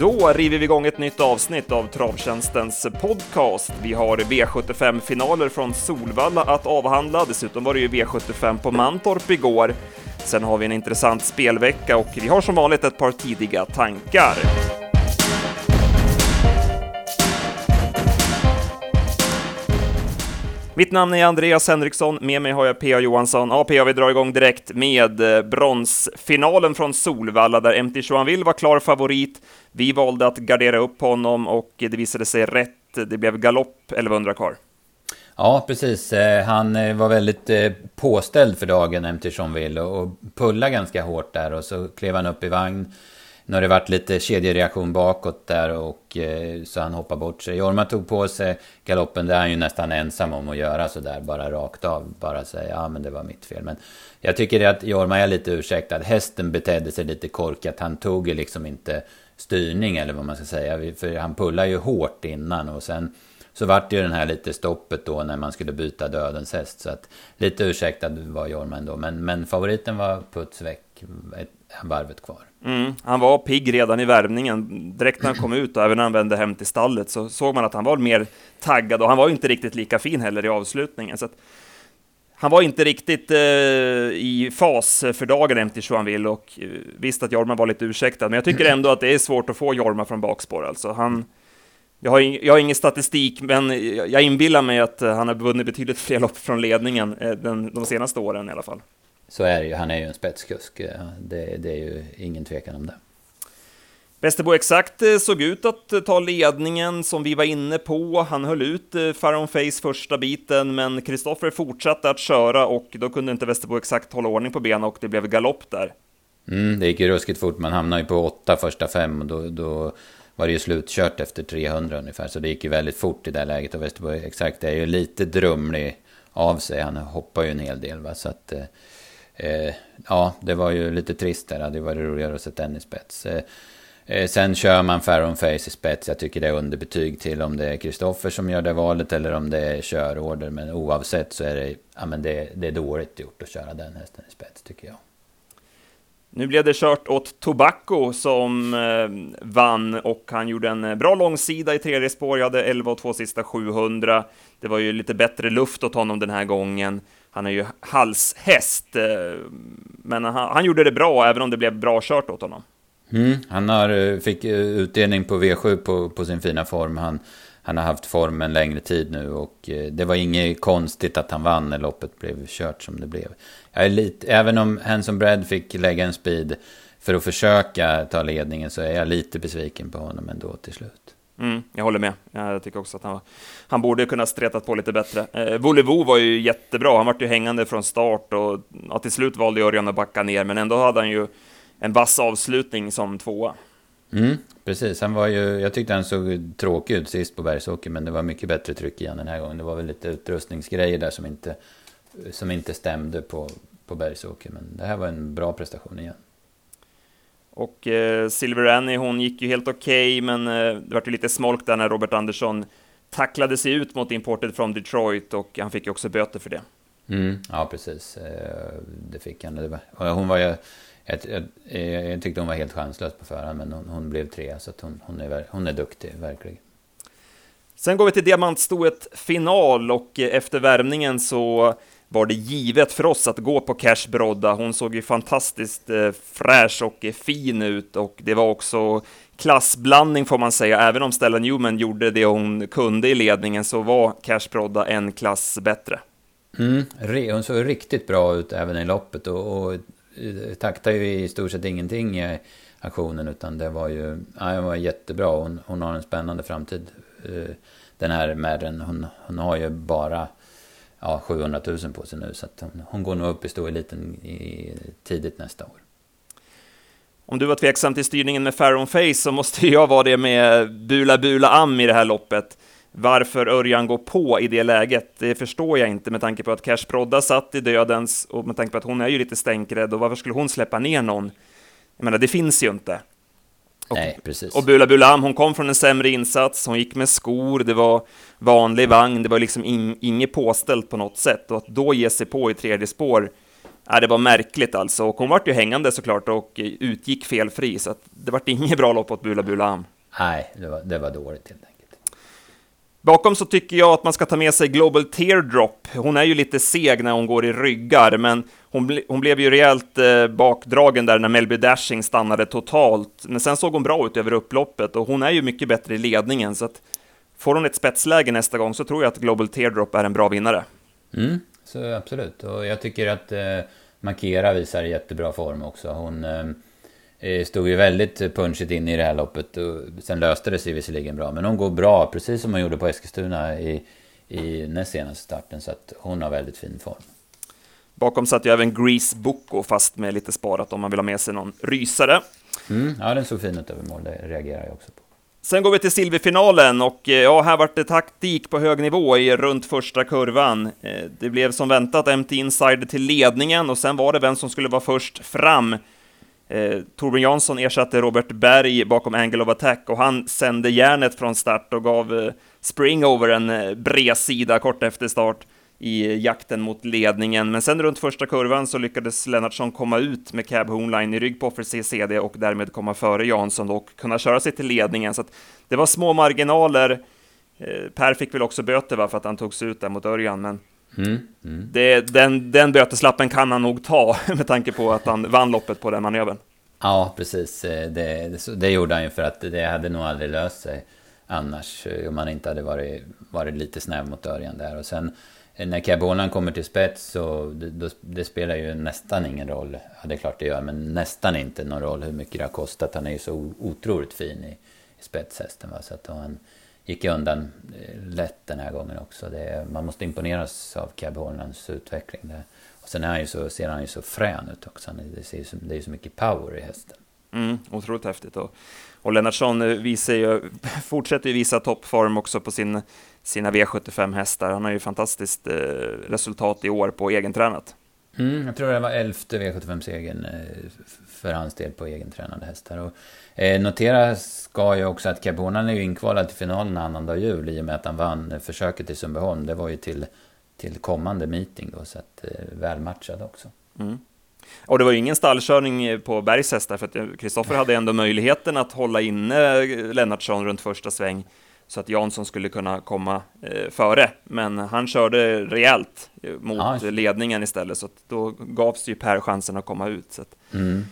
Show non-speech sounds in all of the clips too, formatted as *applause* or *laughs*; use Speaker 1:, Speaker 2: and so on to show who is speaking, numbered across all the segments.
Speaker 1: Då river vi igång ett nytt avsnitt av Travtjänstens podcast. Vi har V75-finaler från Solvalla att avhandla. Dessutom var det ju V75 på Mantorp igår. Sen har vi en intressant spelvecka och vi har som vanligt ett par tidiga tankar. Mitt namn är Andreas Henriksson, med mig har jag P.A. Johansson. Ja, P.A. vi drar igång direkt med eh, bronsfinalen från Solvalla, där MT Joanville var klar favorit. Vi valde att gardera upp honom och det visade sig rätt. Det blev galopp 1100 kvar.
Speaker 2: Ja, precis. Eh, han eh, var väldigt påställd för dagen, MT Joanville, och pullade ganska hårt där och så klev han upp i vagn nu har det varit lite kedjereaktion bakåt där och eh, så han hoppar bort sig. Jorma tog på sig galoppen, det är han ju nästan ensam om att göra sådär bara rakt av. Bara säga ja men det var mitt fel. Men jag tycker att Jorma är lite ursäktad. Hästen betedde sig lite korkat. Han tog ju liksom inte styrning eller vad man ska säga. För han pullade ju hårt innan och sen så vart det ju den här lite stoppet då när man skulle byta dödens häst. Så att lite ursäktad var Jorma ändå. Men, men favoriten var puts väck, ett, varvet kvar.
Speaker 1: Mm, han var pigg redan i värmningen. Direkt när han kom ut och även när han vände hem till stallet så såg man att han var mer taggad och han var inte riktigt lika fin heller i avslutningen. Så han var inte riktigt eh, i fas för dagen hem till Joanville och eh, visst att Jorma var lite ursäktad, men jag tycker ändå att det är svårt att få Jorma från bakspår. Alltså, han, jag, har jag har ingen statistik, men jag inbillar mig att han har vunnit betydligt fler lopp från ledningen eh, den, de senaste åren i alla fall.
Speaker 2: Så är det ju, han är ju en spetskusk. Det, det är ju ingen tvekan om det.
Speaker 1: Västerbo Exakt eh, såg ut att eh, ta ledningen som vi var inne på. Han höll ut eh, Faron Face första biten, men Kristoffer fortsatte att köra och då kunde inte Västerbo Exakt hålla ordning på benen och det blev galopp där.
Speaker 2: Mm, det gick ju ruskigt fort, man hamnade ju på åtta första fem och då, då var det ju slutkört efter 300 ungefär. Så det gick ju väldigt fort i det läget och Västerbo Exakt är ju lite drumlig av sig. Han hoppar ju en hel del va, så att eh, ja, det var ju lite trist där. Det hade varit roligare att se den i spets. Eh, eh, sen kör man Farron Face i spets. Jag tycker det är underbetyg till om det är Kristoffer som gör det valet eller om det är körorder. Men oavsett så är det, ja, men det, det är dåligt gjort att köra den hästen i spets tycker jag.
Speaker 1: Nu blev det kört åt Tobacco som eh, vann och han gjorde en eh, bra långsida i tredje spår. Jag hade 11 och 2 sista 700. Det var ju lite bättre luft åt honom den här gången. Han är ju halshäst, eh, men han, han, gjorde det bra, även om det blev bra kört åt honom.
Speaker 2: Mm, han har, eh, fick eh, utdelning på V7 på, på sin fina form. Han, han har haft form en längre tid nu och det var inget konstigt att han vann när loppet blev kört som det blev. Jag är lite, även om Hanson Brad fick lägga en speed för att försöka ta ledningen så är jag lite besviken på honom ändå till slut.
Speaker 1: Mm, jag håller med. Jag tycker också att han, han borde kunna stretat på lite bättre. Eh, Volevo var ju jättebra. Han var ju hängande från start och ja, till slut valde Örjan att backa ner, men ändå hade han ju en vass avslutning som tvåa.
Speaker 2: Mm, precis, han var ju, jag tyckte han såg tråkig ut sist på Bergsåker, men det var mycket bättre tryck i den här gången. Det var väl lite utrustningsgrejer där som inte, som inte stämde på, på Bergsåker, men det här var en bra prestation igen.
Speaker 1: Och eh, Silver Annie, hon gick ju helt okej, okay, men eh, det var ju lite smolk där när Robert Andersson tacklade sig ut mot importet från Detroit och han fick ju också böter för det.
Speaker 2: Mm, ja, precis. Eh, det fick han. Hon var ju... Jag, jag, jag, tyckte hon var helt chanslös på förhand, men hon, hon blev trea, så hon, hon, är, hon är duktig, verkligen.
Speaker 1: Sen går vi till diamantstoet final och eh, efter värmningen så var det givet för oss att gå på Cash Brodda. Hon såg ju fantastiskt eh, fräsch och eh, fin ut och det var också klassblandning får man säga. Även om Stella Newman gjorde det hon kunde i ledningen så var Cash Brodda en klass bättre.
Speaker 2: Mm, hon såg riktigt bra ut även i loppet och, och eh, taktade ju i stort sett ingenting i aktionen utan det var ju ja, var jättebra. Hon, hon har en spännande framtid. Eh, den här märren. hon, hon har ju bara ja, 700 000 på sig nu. Så att hon, hon går nog upp i stoeliten i, tidigt nästa år.
Speaker 1: Om du var tveksam till styrningen med Farron Face så måste jag vara det med Bula Bula Am i det här loppet. Varför Örjan går på i det läget, det förstår jag inte med tanke på att Cash Prodda satt i dödens och med tanke på att hon är ju lite stänkrädd och varför skulle hon släppa ner någon? Jag menar, det finns ju inte.
Speaker 2: Och, Nej, precis.
Speaker 1: Och Bula Bulam, hon kom från en sämre insats, hon gick med skor, det var vanlig vagn, det var liksom in, inget påställt på något sätt. Och att då ge sig på i tredje spår, Ja, det var märkligt alltså, och hon vart ju hängande såklart och utgick felfri, så att det vart inget bra lopp åt Bula Bula Am.
Speaker 2: Nej, det var, det var dåligt helt enkelt.
Speaker 1: Bakom så tycker jag att man ska ta med sig Global Teardrop. Hon är ju lite seg när hon går i ryggar, men hon, ble, hon blev ju rejält eh, bakdragen där när Melby Dashing stannade totalt. Men sen såg hon bra ut över upploppet och hon är ju mycket bättre i ledningen, så att får hon ett spetsläge nästa gång så tror jag att Global Teardrop är en bra vinnare.
Speaker 2: Mm, så absolut, och jag tycker att eh, Makera visar jättebra form också. Hon eh, Eh, stod ju väldigt punchigt in i det här loppet. Och sen löste det sig visserligen bra. Men hon går bra, precis som hon gjorde på Eskilstuna i, i näst senaste starten. Så att hon har väldigt fin form.
Speaker 1: Bakom satt ju även Grease Boko fast med lite sparat om man vill ha med sig någon rysare.
Speaker 2: Mm, ja, den såg fin ut över mål, det reagerar jag också på.
Speaker 1: Sen går vi till silverfinalen och eh, ja, här vart det taktik på hög nivå i runt första kurvan. Eh, det blev som väntat MT Insider till ledningen och sen var det vem som skulle vara först fram. Eh, Torbjörn Jansson ersatte Robert Berg bakom Angle of Attack och han sände järnet från start och gav eh, Springover en eh, bredsida kort efter start i jakten mot ledningen. Men sen runt första kurvan så lyckades Lennartsson komma ut med Cab Hoonline i rygg på Offer CCD och därmed komma före Jansson och kunna köra sig till ledningen. Så det var små marginaler. Eh, per fick väl också böter va, för att han togs ut där mot Örjan, men Mm, mm. Det, den, den böteslappen kan han nog ta *laughs* med tanke på att han vann loppet på den manövern.
Speaker 2: Ja, precis. Eh, det, det gjorde han ju för att det hade nog aldrig löst sig annars. Eh, om man inte hade varit, varit lite snäv mot Örjan där. Och sen eh, när Cabolan kommer till spets så det, det spelar ju nästan ingen roll. Ja, det är klart det gör, men nästan inte någon roll hur mycket det har kostat. Han är ju så otroligt fin i, i spetshästen. Va? Så att han, gick undan eh, lätt den här gången också. Det, man måste imponeras av Cab Hollands utveckling. Det, Och sen är han ju så, ser han ju så frän ut också. Det, ser så, det är så mycket power i hästen.
Speaker 1: Mm, otroligt häftigt. Och, och Lennartsson eh, visar ju, *laughs* fortsätter ju visa toppform också på sin, sina V75-hästar. Han har ju fantastiskt eh, resultat i år på egentränat.
Speaker 2: Mm, jag tror det var elfte V75-segern eh, för hans del på egentränade hästar. Och, eh, notera ska ju också att Carbonan är ju inkvalad till finalen annandag jul i och med att han vann försöket i Sundbyholm. Det var ju till, till kommande meeting då, så att eh, välmatchad också. Mm.
Speaker 1: Och det var ju ingen stallkörning eh, på Bergs hästar, för att eh, Kristoffer hade ändå möjligheten att hålla inne Lennartsson runt första sväng så att Jansson skulle kunna komma eh, före. Men han körde rejält eh, mot ja. ledningen istället, så då gavs ju Per chansen att komma ut. Så att,
Speaker 2: mm.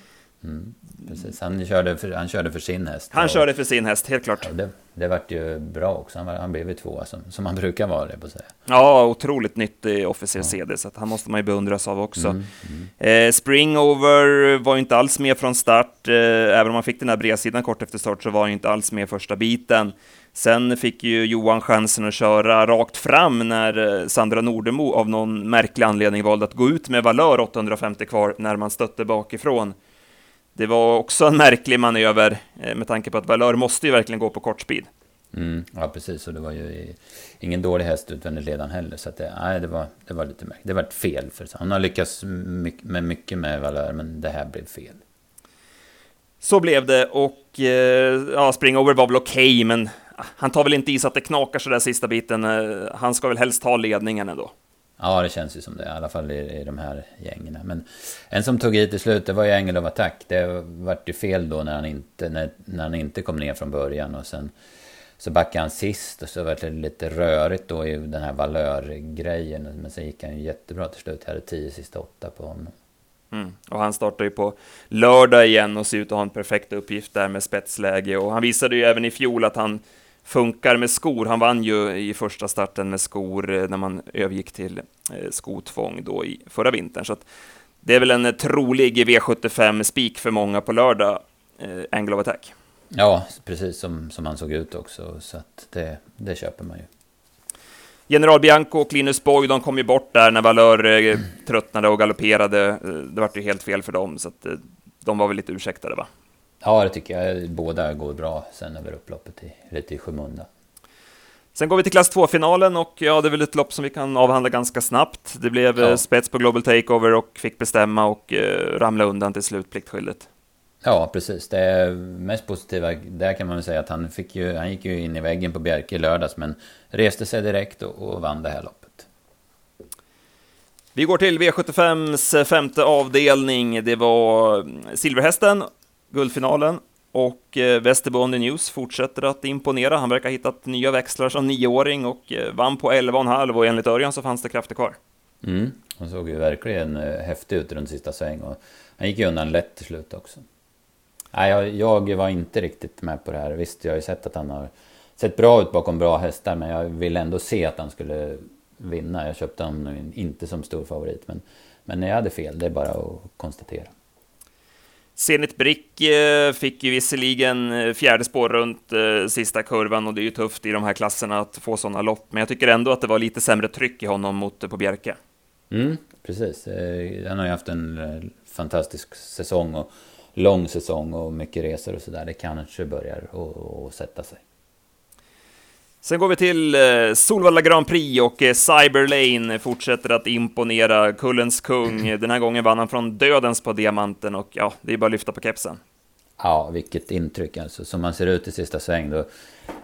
Speaker 2: Mm. Precis, han körde, för, han körde för sin häst.
Speaker 1: Han och, körde för sin häst, helt klart.
Speaker 2: Ja, det, det vart ju bra också. Han, var, han blev ju tvåa som, som han brukar vara, det på att säga.
Speaker 1: Ja, otroligt nyttig officer ja. CD, så att han måste man ju beundras av också. Mm, mm. Eh, Springover var ju inte alls med från start. Eh, även om han fick den här bredsidan kort efter start så var han ju inte alls med första biten. Sen fick ju Johan chansen att köra rakt fram när eh, Sandra Nordemo av någon märklig anledning valde att gå ut med valör 850 kvar när man stötte bakifrån. Det var också en märklig manöver eh, med tanke på att Valör måste ju verkligen gå på kort speed.
Speaker 2: Mm, ja, precis. Och det var ju ingen dålig häst utvändigt ledan heller. Så det, nej, det, var, det var lite märkligt. Det var ett fel. För han har lyckats mycket med mycket med Valör, men det här blev fel.
Speaker 1: Så blev det och eh, ja, Springover var väl okej, okay, men han tar väl inte i så att det knakar så där sista biten. Eh, han ska väl helst ta ledningen ändå.
Speaker 2: Ja, det känns ju som det, i alla fall i, i de här gängen. Men en som tog i till slut, det var ju Angel of Attack. Det vart ju fel då när han inte, när, när han inte kom ner från början. Och sen så backade han sist och så var det lite rörigt då i den här valörgrejen. Men sen gick han ju jättebra till slut. Jag hade tio sista åtta på honom.
Speaker 1: Mm. Och han startar ju på lördag igen och ser ut att ha en perfekt uppgift där med spetsläge. Och han visade ju även i fjol att han funkar med skor. Han vann ju i första starten med skor eh, när man övergick till eh, skotvång då i förra vintern. Så det är väl en trolig V75-spik för många på lördag, eh, Angle of Attack.
Speaker 2: Ja, precis som, som han såg ut också, så det, det köper man ju.
Speaker 1: General Bianco och Linus Boy, de kom ju bort där när Valör eh, tröttnade och galopperade. Eh, det var ju helt fel för dem, så att, eh, de var väl lite ursäktade va?
Speaker 2: Ja, det tycker jag. Båda går bra sen över upploppet, i, lite i skymundan.
Speaker 1: Sen går vi till klass 2-finalen och ja, det är väl ett lopp som vi kan avhandla ganska snabbt. Det blev ja. spets på Global Takeover och fick bestämma och eh, ramla undan till slut pliktskyldigt.
Speaker 2: Ja, precis. Det mest positiva där kan man väl säga att han, fick ju, han gick ju in i väggen på Bjerke i lördags men reste sig direkt och, och vann det här loppet.
Speaker 1: Vi går till V75s femte avdelning. Det var Silverhästen, guldfinalen, och eh, Västerbo On The News fortsätter att imponera. Han verkar ha hittat nya växlar som nioåring och eh, vann på 11,5 och enligt Örjan så fanns det krafter kvar.
Speaker 2: Mm, han såg ju verkligen eh, häftig ut runt sista sväng och han gick ju undan lätt till slut också. Nej, jag, jag var inte riktigt med på det här. Visst, jag har ju sett att han har sett bra ut bakom bra hästar, men jag ville ändå se att han skulle vinna. Jag köpte honom inte som stor favorit, men, men jag hade fel. Det är bara att konstatera.
Speaker 1: Zenit Brick eh, fick ju visserligen eh, fjärde spår runt eh, sista kurvan och det är ju tufft i de här klasserna att få sådana lopp, men jag tycker ändå att det var lite sämre tryck i honom mot på Bjerke.
Speaker 2: Mm, precis. Han har ju haft en fantastisk säsong och lång säsong och mycket resor och sådär. Det kanske börjar att sätta sig.
Speaker 1: Sen går vi till eh, Solvalla Grand Prix och eh, Cyberlane fortsätter att imponera. Kullens kung, den här gången vann han från dödens på diamanten och ja, det är bara att lyfta på kepsen.
Speaker 2: Ja, vilket intryck alltså. Som man ser ut i sista sväng då,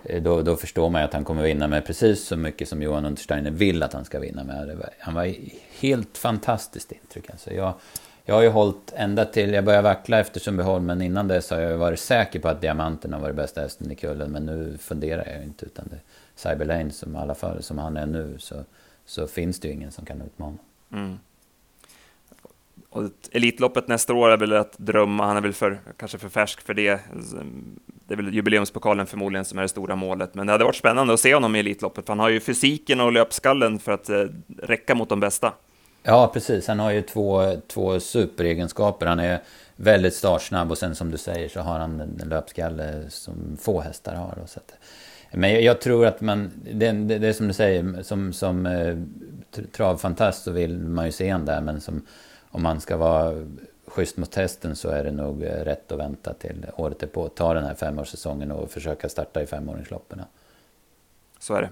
Speaker 2: eh, då, då förstår man att han kommer vinna med precis så mycket som Johan Untersteiner vill att han ska vinna med. Han var helt fantastiskt intryck alltså. Jag, jag har ju hållit ända till jag började vackla efter Sundbyholm, men innan dess har jag varit säker på att diamanterna var det bästa hästen i kullen. Men nu funderar jag inte, utan det Cyberlane som i alla fall som han är nu så, så finns det ju ingen som kan utmana. Mm.
Speaker 1: Och Elitloppet nästa år är väl att drömma, han är väl för, kanske för färsk för det. Det är väl jubileumspokalen förmodligen som är det stora målet, men det hade varit spännande att se honom i Elitloppet, för han har ju fysiken och löpskallen för att eh, räcka mot de bästa.
Speaker 2: Ja, precis. Han har ju två, två superegenskaper. Han är väldigt startsnabb och sen som du säger så har han en löpskalle som få hästar har. Då, så att, men jag, jag, tror att man, det, det, det är som du säger, som, som eh, travfantast så vill man ju se en där. Men som, om man ska vara schysst mot testen så är det nog eh, rätt att vänta till året är på. Ta den här femårssäsongen och försöka starta i femåringsloppen.
Speaker 1: Så är det.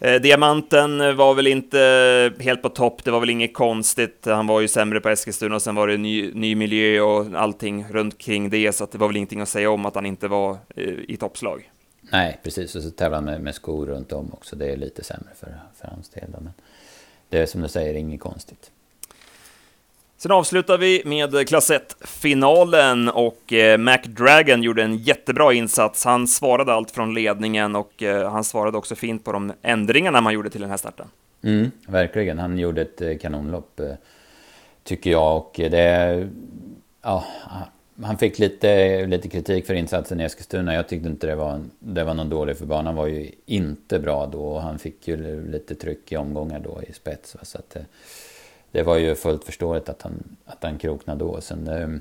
Speaker 1: Eh, diamanten var väl inte helt på topp, det var väl inget konstigt. Han var ju sämre på Eskilstuna och sen var det ny, ny miljö och allting runt kring det, så det var väl ingenting att säga om att han inte var eh, i toppslag.
Speaker 2: Nej, precis. Och så tävlar han med, med skor runt om också. Det är lite sämre för, för hans del. Men det är som du säger inget konstigt.
Speaker 1: Sen avslutar vi med klass 1-finalen och eh, McDragon gjorde en jättebra insats. Han svarade allt från ledningen och eh, han svarade också fint på de ändringarna man gjorde till den här starten.
Speaker 2: Mm, verkligen, han gjorde ett eh, kanonlopp eh, tycker jag och det... Ja, han fick lite, lite kritik för insatsen i Eskilstuna. Jag tyckte inte det var, det var någon dålig för banan var ju inte bra då och han fick ju lite tryck i omgångar då i spets. Så att, eh, det var ju fullt förståeligt att han, att han kroknade då. Sen, eh, men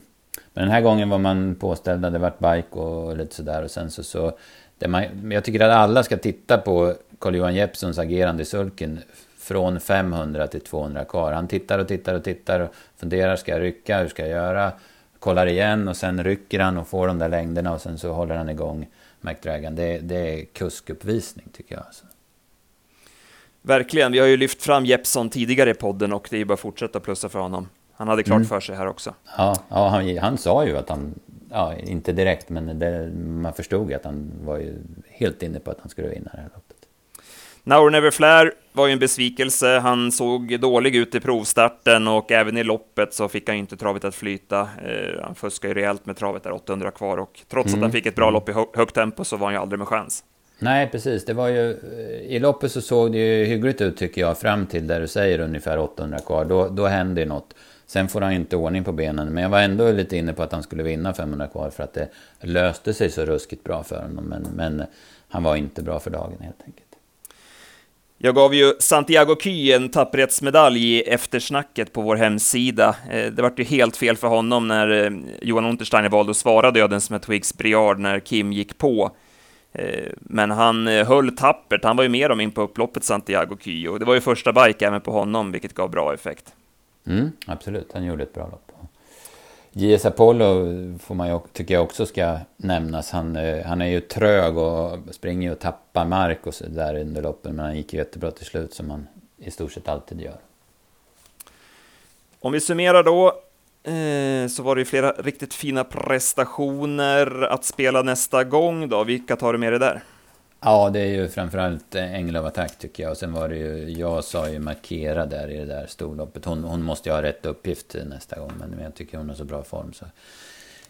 Speaker 2: den här gången var man påställd, det vart bike och lite sådär. Och sen så, så det man, jag tycker att alla ska titta på Carl-Johan Jeppssons agerande i sulken från 500 till 200 kvar. Han tittar och tittar och tittar och funderar, ska jag rycka, hur ska jag göra? Kollar igen och sen rycker han och får de där längderna och sen så håller han igång McDragon. Det, det är kuskuppvisning tycker jag. Alltså.
Speaker 1: Verkligen, vi har ju lyft fram Jeppson tidigare i podden och det är ju bara att fortsätta plussa för honom. Han hade klart mm. för sig här också.
Speaker 2: Ja, ja han, han sa ju att han, ja, inte direkt, men det, man förstod ju att han var ju helt inne på att han skulle vinna det här loppet.
Speaker 1: Now or Never Flair var ju en besvikelse. Han såg dålig ut i provstarten och även i loppet så fick han inte travet att flyta. Eh, han fuskade ju rejält med travet där 800 kvar och trots mm. att han fick ett bra lopp i högt tempo så var han ju aldrig med chans.
Speaker 2: Nej, precis. Det var ju, eh, I loppet så såg det ju hyggligt ut tycker jag, fram till där du säger ungefär 800 kvar. Då, då ju något. Sen får han inte ordning på benen, men jag var ändå lite inne på att han skulle vinna 500 kvar för att det löste sig så ruskigt bra för honom. Men, men eh, han var inte bra för dagen helt enkelt.
Speaker 1: Jag gav ju Santiago Ky en tapperhetsmedalj i eftersnacket på vår hemsida. Eh, det vart ju helt fel för honom när Johan Untersteiner valde att svara dödens med Twigs Briard när Kim gick på. Eh, men han eh, höll tappert, han var ju med dem in på upploppet Santiago Ky och det var ju första bike även på honom, vilket gav bra effekt.
Speaker 2: Mm, absolut, han gjorde ett bra lopp. JS Apollo får man ju, tycker jag också ska nämnas. Han, eh, han är ju trög och springer och tappar mark och så där under loppen. Men han gick ju jättebra till slut som han i stort sett alltid gör.
Speaker 1: Om vi summerar då Eh, så var det ju flera riktigt fina prestationer att spela nästa gång då. Vilka tar du med dig där?
Speaker 2: Ja, det är ju framförallt Ängel av Attack tycker jag. Och sen var det ju, jag sa ju markera där i det där storloppet. Hon, hon måste ju ha rätt uppgift nästa gång, men jag tycker hon har så bra form. Så.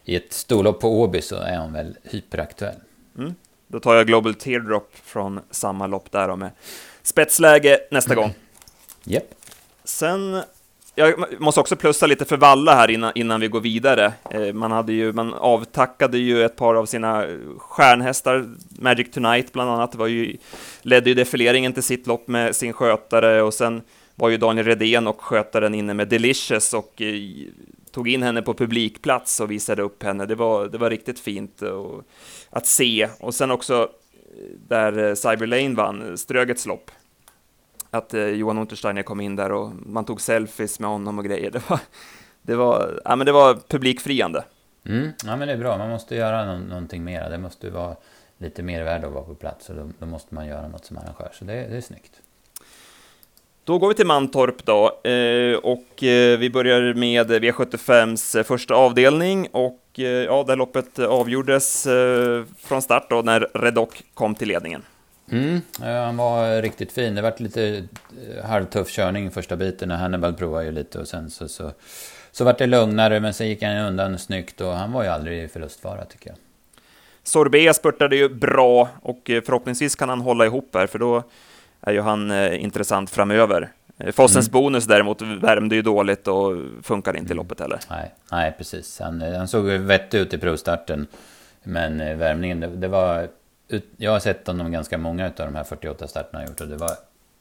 Speaker 2: I ett storlopp på Åby så är hon väl hyperaktuell.
Speaker 1: Mm. Då tar jag Global Teardrop från samma lopp där med spetsläge nästa gång.
Speaker 2: Japp. Yep.
Speaker 1: Sen jag måste också plussa lite för Valla här innan, innan vi går vidare. Eh, man, hade ju, man avtackade ju ett par av sina stjärnhästar, Magic Tonight bland annat, var ju, ledde ju defileringen till sitt lopp med sin skötare och sen var ju Daniel Redén och skötaren inne med Delicious och eh, tog in henne på publikplats och visade upp henne. Det var, det var riktigt fint och, att se. Och sen också eh, där Cyber Lane vann, Strögets lopp att eh, Johan Untersteiner kom in där och man tog selfies med honom och grejer. Det var, det var, ja, men det var publikfriande.
Speaker 2: Mm, ja, men det är bra. Man måste göra no någonting mer. Det måste vara lite mer värde att vara på plats och då, då, måste man göra något som arrangör. Så det, det är snyggt.
Speaker 1: Då går vi till Mantorp då eh, och eh, vi börjar med V75s första avdelning och ja, det loppet avgjordes från start då när Redok kom till ledningen.
Speaker 2: Mm, han var riktigt fin. Det var lite eh, halvtuff körning första biten. Hannibal provade ju lite och sen så, så, så vart det lugnare. Men sen gick han undan snyggt och han var ju aldrig i förlustfara tycker jag.
Speaker 1: Sorbet spurtade ju bra och eh, förhoppningsvis kan han hålla ihop här för då är ju han eh, intressant framöver. Fossens mm. bonus däremot värmde ju dåligt och funkar inte i mm. loppet heller.
Speaker 2: Nej, nej precis. Han, han såg vettig ut i provstarten. Men värmningen, det, det var jag har sett honom ganska många av de här 48 starterna han gjort och det var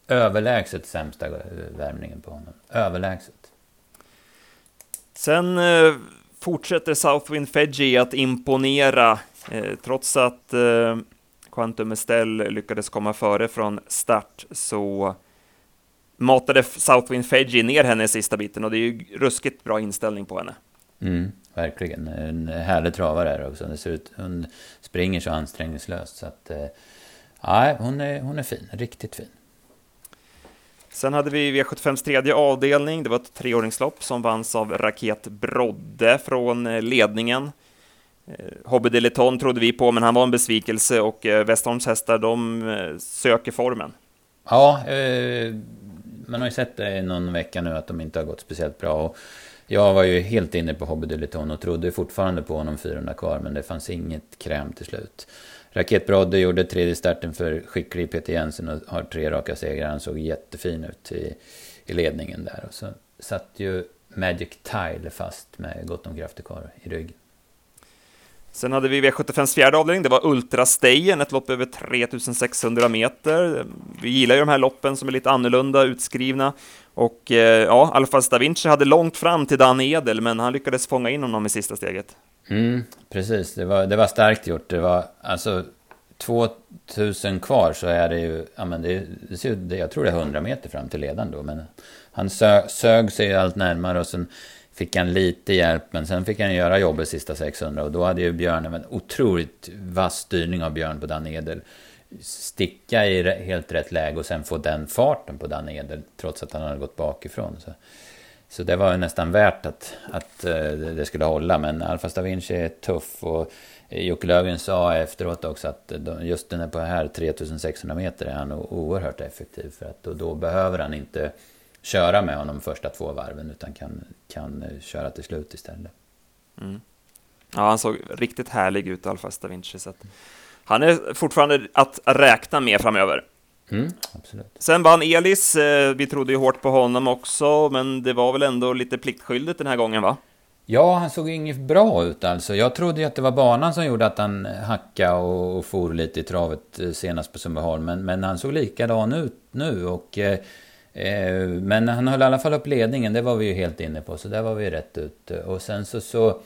Speaker 2: överlägset sämsta värmningen på honom. Överlägset.
Speaker 1: Sen eh, fortsätter Southwind Fedji att imponera eh, trots att eh, Quantum Estelle lyckades komma före från start så matade Southwind Fedji ner henne i sista biten och det är ju ruskigt bra inställning på henne.
Speaker 2: Mm, verkligen. En härlig travare är också. Det ser ut, hon springer så ansträngningslöst. Så att, eh, hon, är, hon är fin. Riktigt fin.
Speaker 1: Sen hade vi V75s tredje avdelning. Det var ett treåringslopp som vanns av Raket Brodde från eh, ledningen. Eh, Hobby Deleton trodde vi på, men han var en besvikelse och Westholms hästar, de söker formen.
Speaker 2: Ja, eh, man har ju sett det i någon vecka nu att de inte har gått speciellt bra. Och jag var ju helt inne på Hobby Deleton och trodde fortfarande på honom 400 kvar, men det fanns inget kräm till slut. Raket Brodde gjorde tredje starten för skicklig Peter Jensen och har tre raka segrar. Han såg jättefin ut i, i ledningen där. Och så satt ju Magic Tile fast med gott om krafter kvar i ryggen.
Speaker 1: Sen hade vi V75s fjärde avdelning, det var Ultra Stayen, ett lopp över 3600 meter. Vi gillar ju de här loppen som är lite annorlunda utskrivna. Och eh, ja, Alfa da Vinci hade långt fram till Dan Edel, men han lyckades fånga in honom i sista steget.
Speaker 2: Mm, precis, det var, det var starkt gjort. Det var alltså 2000 kvar så är det ju, ja men det, det ser jag tror det är 100 meter fram till ledaren då, men han sö, sög sig allt närmare och sen fick han lite hjälp, men sen fick han göra jobbet sista 600 och då hade ju Björn en otroligt vass styrning av Björn på Dan Edel. Sticka i helt rätt läge och sen få den farten på Dan Eder trots att han hade gått bakifrån. Så, så det var nästan värt att, att eh, det skulle hålla, men Alfa Stavinci är tuff och Jocke Löfgren sa efteråt också att just den här på här 3600 meter är han oerhört effektiv för att då, då behöver han inte köra med honom första två varven utan kan, kan köra till slut istället.
Speaker 1: Mm. Ja, han såg riktigt härlig ut, Alfa Stavinci. Så han är fortfarande att räkna med framöver.
Speaker 2: Mm, absolut.
Speaker 1: Sen vann Elis. Eh, vi trodde ju hårt på honom också, men det var väl ändå lite pliktskyldigt den här gången, va?
Speaker 2: Ja, han såg inget bra ut alltså. Jag trodde ju att det var banan som gjorde att han hackade och, och for lite i travet eh, senast på Sundbyholm. Men, men han såg likadan ut nu och eh, Eh, men han höll i alla fall upp ledningen, det var vi ju helt inne på, så där var vi rätt ute. Och sen så, så,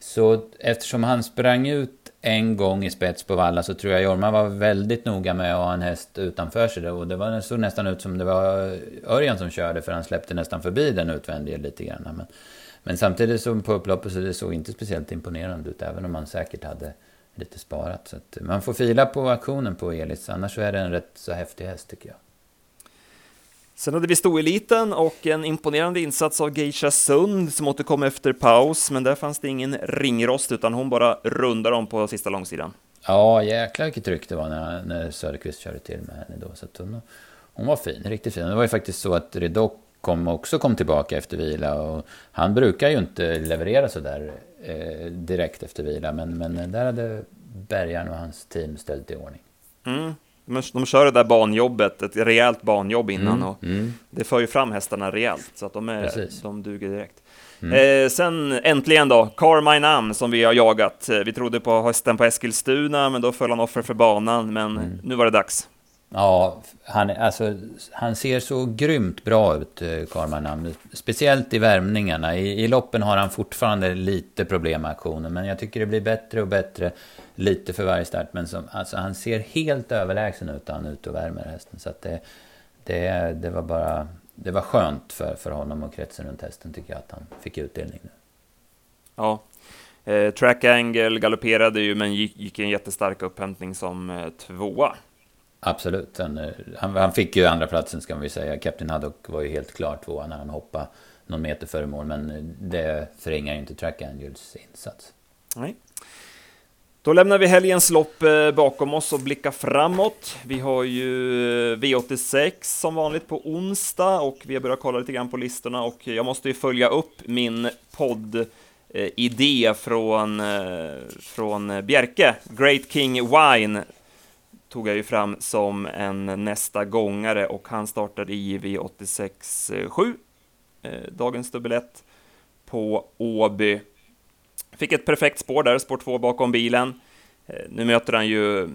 Speaker 2: så eftersom han sprang ut en gång i spets på Valla så tror jag Jorma var väldigt noga med att ha en häst utanför sig. Och det var, såg nästan ut som det var Örjan som körde för han släppte nästan förbi den utvändiga lite grann. Men, men samtidigt så på upploppet så det såg inte speciellt imponerande ut även om man säkert hade lite sparat. Så att man får fila på aktionen på Elis, annars så är det en rätt så häftig häst tycker jag.
Speaker 1: Sen hade vi stoeliten och en imponerande insats av Geisha Sund som återkom efter paus, men där fanns det ingen ringrost utan hon bara rundade dem på sista långsidan.
Speaker 2: Ja, jäklar vilket tryck det var när, när Söderqvist körde till med henne då. Så hon, hon var fin, riktigt fin. Det var ju faktiskt så att Redock kom, också kom tillbaka efter vila. Och han brukar ju inte leverera så där eh, direkt efter vila. Men, men där hade Bergaren och hans team ställt i ordning.
Speaker 1: Mm. De, de kör det där banjobbet, ett rejält banjobb innan. Mm. Och mm. Det för ju fram hästarna rejält, så att de, är, de duger direkt. Mm. Eh, sen äntligen då, Carmine Am som vi har jagat. Eh, vi trodde på hösten på Eskilstuna, men då föll han offer för banan. Men mm. nu var det dags.
Speaker 2: Ja, han, alltså, han ser så grymt bra ut, eh, Karmanam. Speciellt i värmningarna. I, I loppen har han fortfarande lite problem med aktionen. Men jag tycker det blir bättre och bättre lite för varje start. Men som, alltså, han ser helt överlägsen ut när han är ute och värmer hästen. Så att det, det, det var bara det var skönt för, för honom och kretsen runt hästen tycker jag att han fick utdelning nu.
Speaker 1: Ja, eh, Track Angle galopperade ju men gick, gick en jättestark upphämtning som eh, tvåa.
Speaker 2: Absolut, han, eh, han, han, fick ju andra platsen ska ju säga. Captain Haddock var ju helt klart tvåa när han hoppade någon meter före mål, men eh, det förringar ju inte Track Angels insats.
Speaker 1: Nej. Då lämnar vi helgens lopp eh, bakom oss och blickar framåt. Vi har ju V86 som vanligt på onsdag och vi har börjat kolla lite grann på listorna och jag måste ju följa upp min podd idé från, från Bjerke, Great King Wine, tog jag ju fram som en nästa gångare och han startade i V86 7, eh, dagens dubbelett på Åby. Fick ett perfekt spår där, spår 2 bakom bilen. Eh, nu möter han ju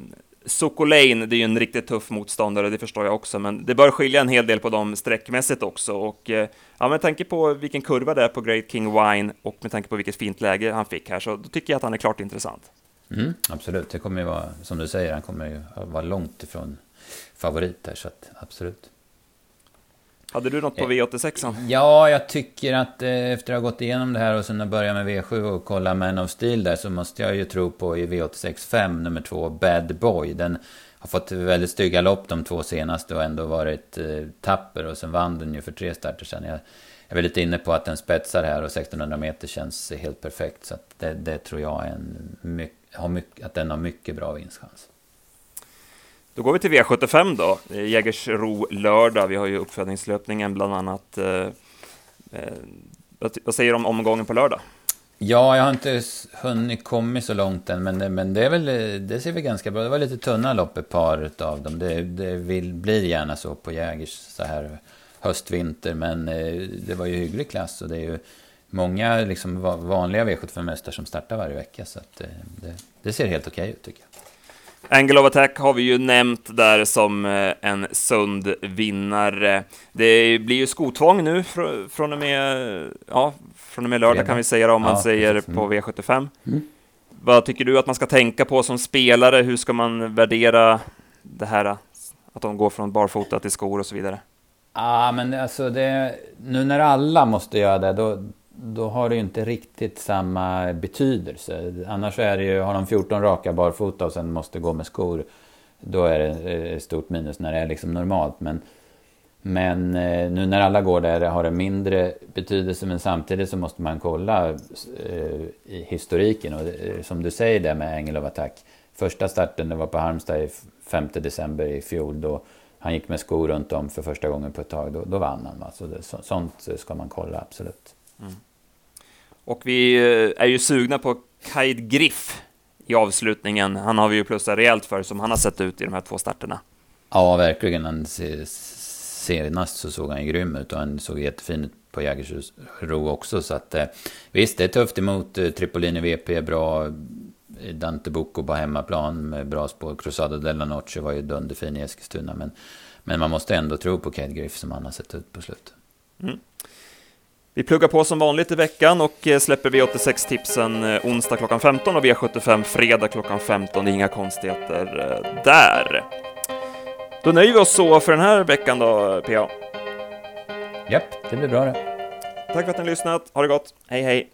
Speaker 1: Sokolane, det är ju en riktigt tuff motståndare, det förstår jag också, men det bör skilja en hel del på dem sträckmässigt också. Och eh, ja, med tanke på vilken kurva det är på Great King Wine och med tanke på vilket fint läge han fick här, så då tycker jag att han är klart intressant.
Speaker 2: Mm, absolut, det kommer ju vara, som du säger, han kommer ju vara långt ifrån favorit där, så att absolut.
Speaker 1: Hade du något på eh, V86?
Speaker 2: Ja, jag tycker att eh, efter att ha gått igenom det här och sen börja med V7 och kolla Man of Steel där så måste jag ju tro på i V86 5, nummer 2, Bad Boy. Den har fått väldigt stygga lopp de två senaste och ändå varit eh, tapper och sen vann den ju för tre starter sen. Jag, jag är lite inne på att den spetsar här och 1600 meter känns helt perfekt. Så det, det, tror jag är en, har mycket, att den har mycket bra vinstchans.
Speaker 1: Då går vi till V75 då, Jägersro lördag. Vi har ju uppfödningslöpningen bland annat. Eh, eh, vad säger du om omgången på lördag?
Speaker 2: Ja, jag har inte hunnit komma så långt än, men, men det, är väl, det ser väl ganska bra Det var lite tunna lopp ett par av dem. Det, det vill, blir gärna så på Jägers så här höst-vinter, men eh, det var ju hygglig klass och det är ju många liksom vanliga V75-mästare som startar varje vecka, så att, eh, det, det ser helt okej ut tycker jag.
Speaker 1: Angle of Attack har vi ju nämnt där som eh, en sund vinnare. Det blir ju skotvång nu fr från och med, ja, från och med lördag kan vi säga om man ja, säger precis. på mm. V75. Mm. Vad tycker du att man ska tänka på som spelare? Hur ska man värdera det här? Att de går från barfota till skor och så vidare.
Speaker 2: Ja, ah, men alltså det, nu när alla måste göra det, då, då har det ju inte riktigt samma betydelse. Annars är det ju, har de 14 raka barfota och sen måste gå med skor, då är det eh, ett stort minus när det är liksom normalt. Men, men eh, nu när alla går där har det mindre betydelse, men samtidigt så måste man kolla eh, i historiken. Och eh, som du säger där med Engel of Attack, första starten det var på Halmstad 5 december i fjol, då han gick med skor runt om för första gången på ett tag, då, då vann han. Så det, så, sånt ska man kolla, absolut. Mm.
Speaker 1: Och vi eh, är ju sugna på Kaid Griff i avslutningen. Han har vi ju plussat rejält för som han har sett ut i de här två starterna.
Speaker 2: Ja, verkligen. Han senast så såg han ju grym ut och han såg jättefin ut på Jägersro också. Så att eh, visst, det är tufft emot eh, Tripolini VP, bra Dante Bocco på hemmaplan med bra spår. Cruzado della Noche var ju dunderfin i Eskilstuna. Men, men man måste ändå tro på Kaid Griff som han har sett ut på slutet. Mm.
Speaker 1: Vi pluggar på som vanligt i veckan och eh, släpper V86-tipsen eh, onsdag klockan 15 och V75 fredag klockan 15. Inga konstigheter eh, där. Då nöjer vi oss så för den här veckan då, PA.
Speaker 2: Japp, det blir bra det.
Speaker 1: Tack för att ni har lyssnat. Ha det gott. Hej, hej.